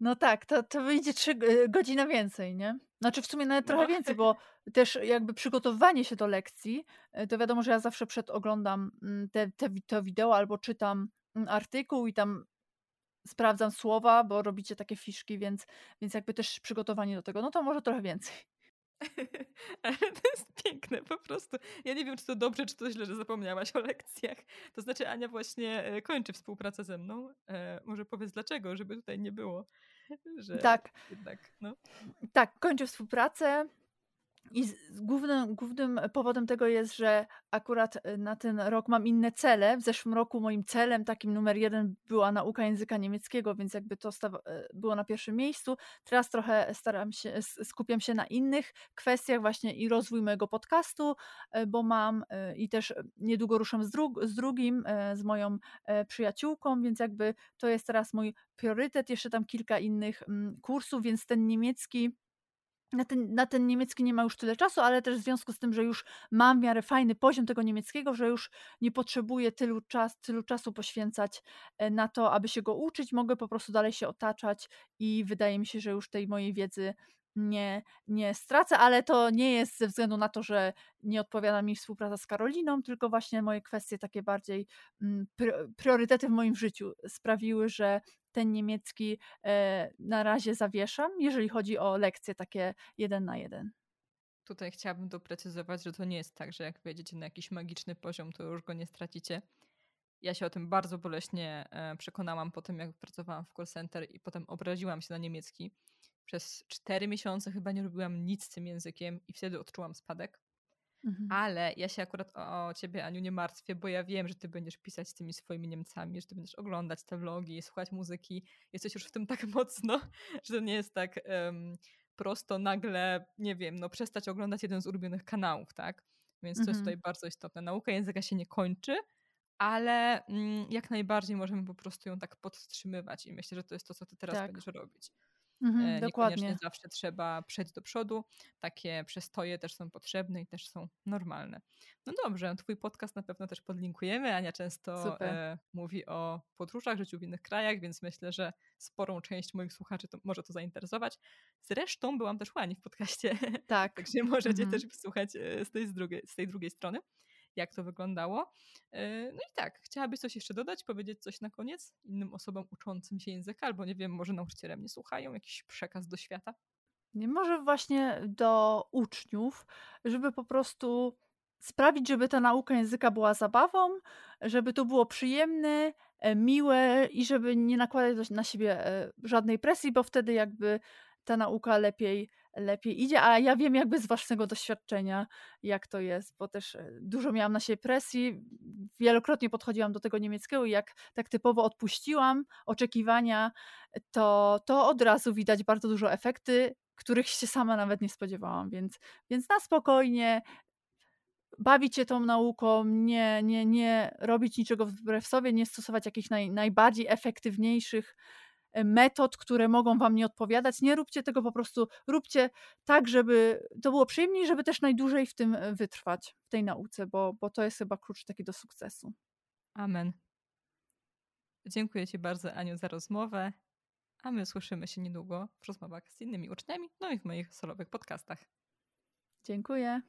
No tak, to, to wyjdzie trzy e, godzina więcej, nie? Znaczy w sumie nawet trochę no. więcej, bo też jakby przygotowywanie się do lekcji, e, to wiadomo, że ja zawsze przed oglądam mm, te, te, to wideo albo czytam mm, artykuł i tam sprawdzam słowa, bo robicie takie fiszki, więc, więc jakby też przygotowanie do tego, no to może trochę więcej. *laughs* Ale to jest piękne po prostu. Ja nie wiem, czy to dobrze, czy to źle, że zapomniałaś o lekcjach. To znaczy Ania właśnie e, kończy współpracę ze mną. E, może powiedz dlaczego, żeby tutaj nie było, że Tak, jednak, no. tak, kończę współpracę. I głównym, głównym powodem tego jest, że akurat y, na ten rok mam inne cele. W zeszłym roku moim celem takim numer jeden była nauka języka niemieckiego, więc jakby to y, było na pierwszym miejscu. Teraz trochę staram się, skupiam się na innych kwestiach właśnie i rozwój mojego podcastu, y, bo mam i też niedługo ruszam z, dru- z drugim, z moją przyjaciółką, więc jakby to jest teraz mój priorytet. Jeszcze tam kilka innych mm, kursów, więc ten niemiecki na ten, na ten niemiecki nie ma już tyle czasu, ale też w związku z tym, że już mam w miarę fajny poziom tego niemieckiego, że już nie potrzebuję tylu, czas, tylu czasu poświęcać e, na to, aby się go uczyć, mogę po prostu dalej się otaczać i wydaje mi się, że już tej mojej wiedzy nie, nie stracę, ale to nie jest ze względu na to, że nie odpowiada mi współpraca z Karoliną, tylko właśnie moje kwestie takie bardziej mm, pr- priorytety w moim życiu sprawiły, że ten niemiecki e, na razie zawieszam, jeżeli chodzi o lekcje takie jeden na jeden. Tutaj chciałabym doprecyzować, że to nie jest tak, że jak wejdziecie na jakiś magiczny poziom, to już go nie stracicie. Ja się o tym bardzo boleśnie e, przekonałam po tym, jak pracowałam w call center i potem obraziłam się na niemiecki. Przez cztery miesiące chyba nie robiłam nic z tym językiem i wtedy odczułam spadek. Mhm. Ale ja się akurat o, o ciebie, Aniu, nie martwię, bo ja wiem, że ty będziesz pisać z tymi swoimi Niemcami, że ty będziesz oglądać te vlogi, słuchać muzyki. Jesteś już w tym tak *laughs* mocno, że to nie jest tak em, prosto nagle, nie wiem, no przestać oglądać jeden z ulubionych kanałów, tak? Więc to jest Mhm. tutaj bardzo istotne. Nauka języka się nie kończy, ale mm, jak najbardziej możemy po prostu ją tak podtrzymywać i myślę, że to jest to, co ty teraz Tak. będziesz robić. Mhm, E, Niekoniecznie dokładnie. zawsze trzeba przejść do przodu. Takie przestoje też są potrzebne i też są normalne. No dobrze, twój podcast na pewno też podlinkujemy. Ania często e, mówi o podróżach, życiu w innych krajach, więc myślę, że sporą część moich słuchaczy to, może to zainteresować. Zresztą byłam też u Ani w podcaście, *laughs* Tak. także możecie Mhm. też wysłuchać e, z tej, z drugiej, z tej drugiej strony, jak to wyglądało. E, No i tak, chciałabyś coś jeszcze dodać, powiedzieć coś na koniec innym osobom uczącym się języka, albo nie wiem, może nauczyciele mnie słuchają, jakiś przekaz do świata? Nie może właśnie do uczniów, żeby po prostu sprawić, żeby ta nauka języka była zabawą, żeby to było przyjemne, e, miłe i żeby nie nakładać na siebie e, żadnej presji, bo wtedy jakby ta nauka lepiej, lepiej idzie. A ja wiem jakby z własnego doświadczenia, jak to jest, bo też e, dużo miałam na siebie presji. Wielokrotnie podchodziłam do tego niemieckiego i jak tak typowo odpuściłam oczekiwania, to, to od razu widać bardzo dużo efekty, których się sama nawet nie spodziewałam, więc, więc na spokojnie bawić się tą nauką, nie, nie, nie robić niczego wbrew sobie, nie stosować jakichś naj, najbardziej efektywniejszych metod, które mogą wam nie odpowiadać. Nie róbcie tego po prostu, róbcie tak, żeby to było przyjemniej, żeby też najdłużej w tym e, wytrwać, w tej nauce, bo, bo to jest chyba klucz taki do sukcesu. Amen. Dziękuję Ci bardzo, Aniu, za rozmowę. A my słyszymy się niedługo w rozmowach z innymi uczniami, no i w moich solowych podcastach. Dziękuję.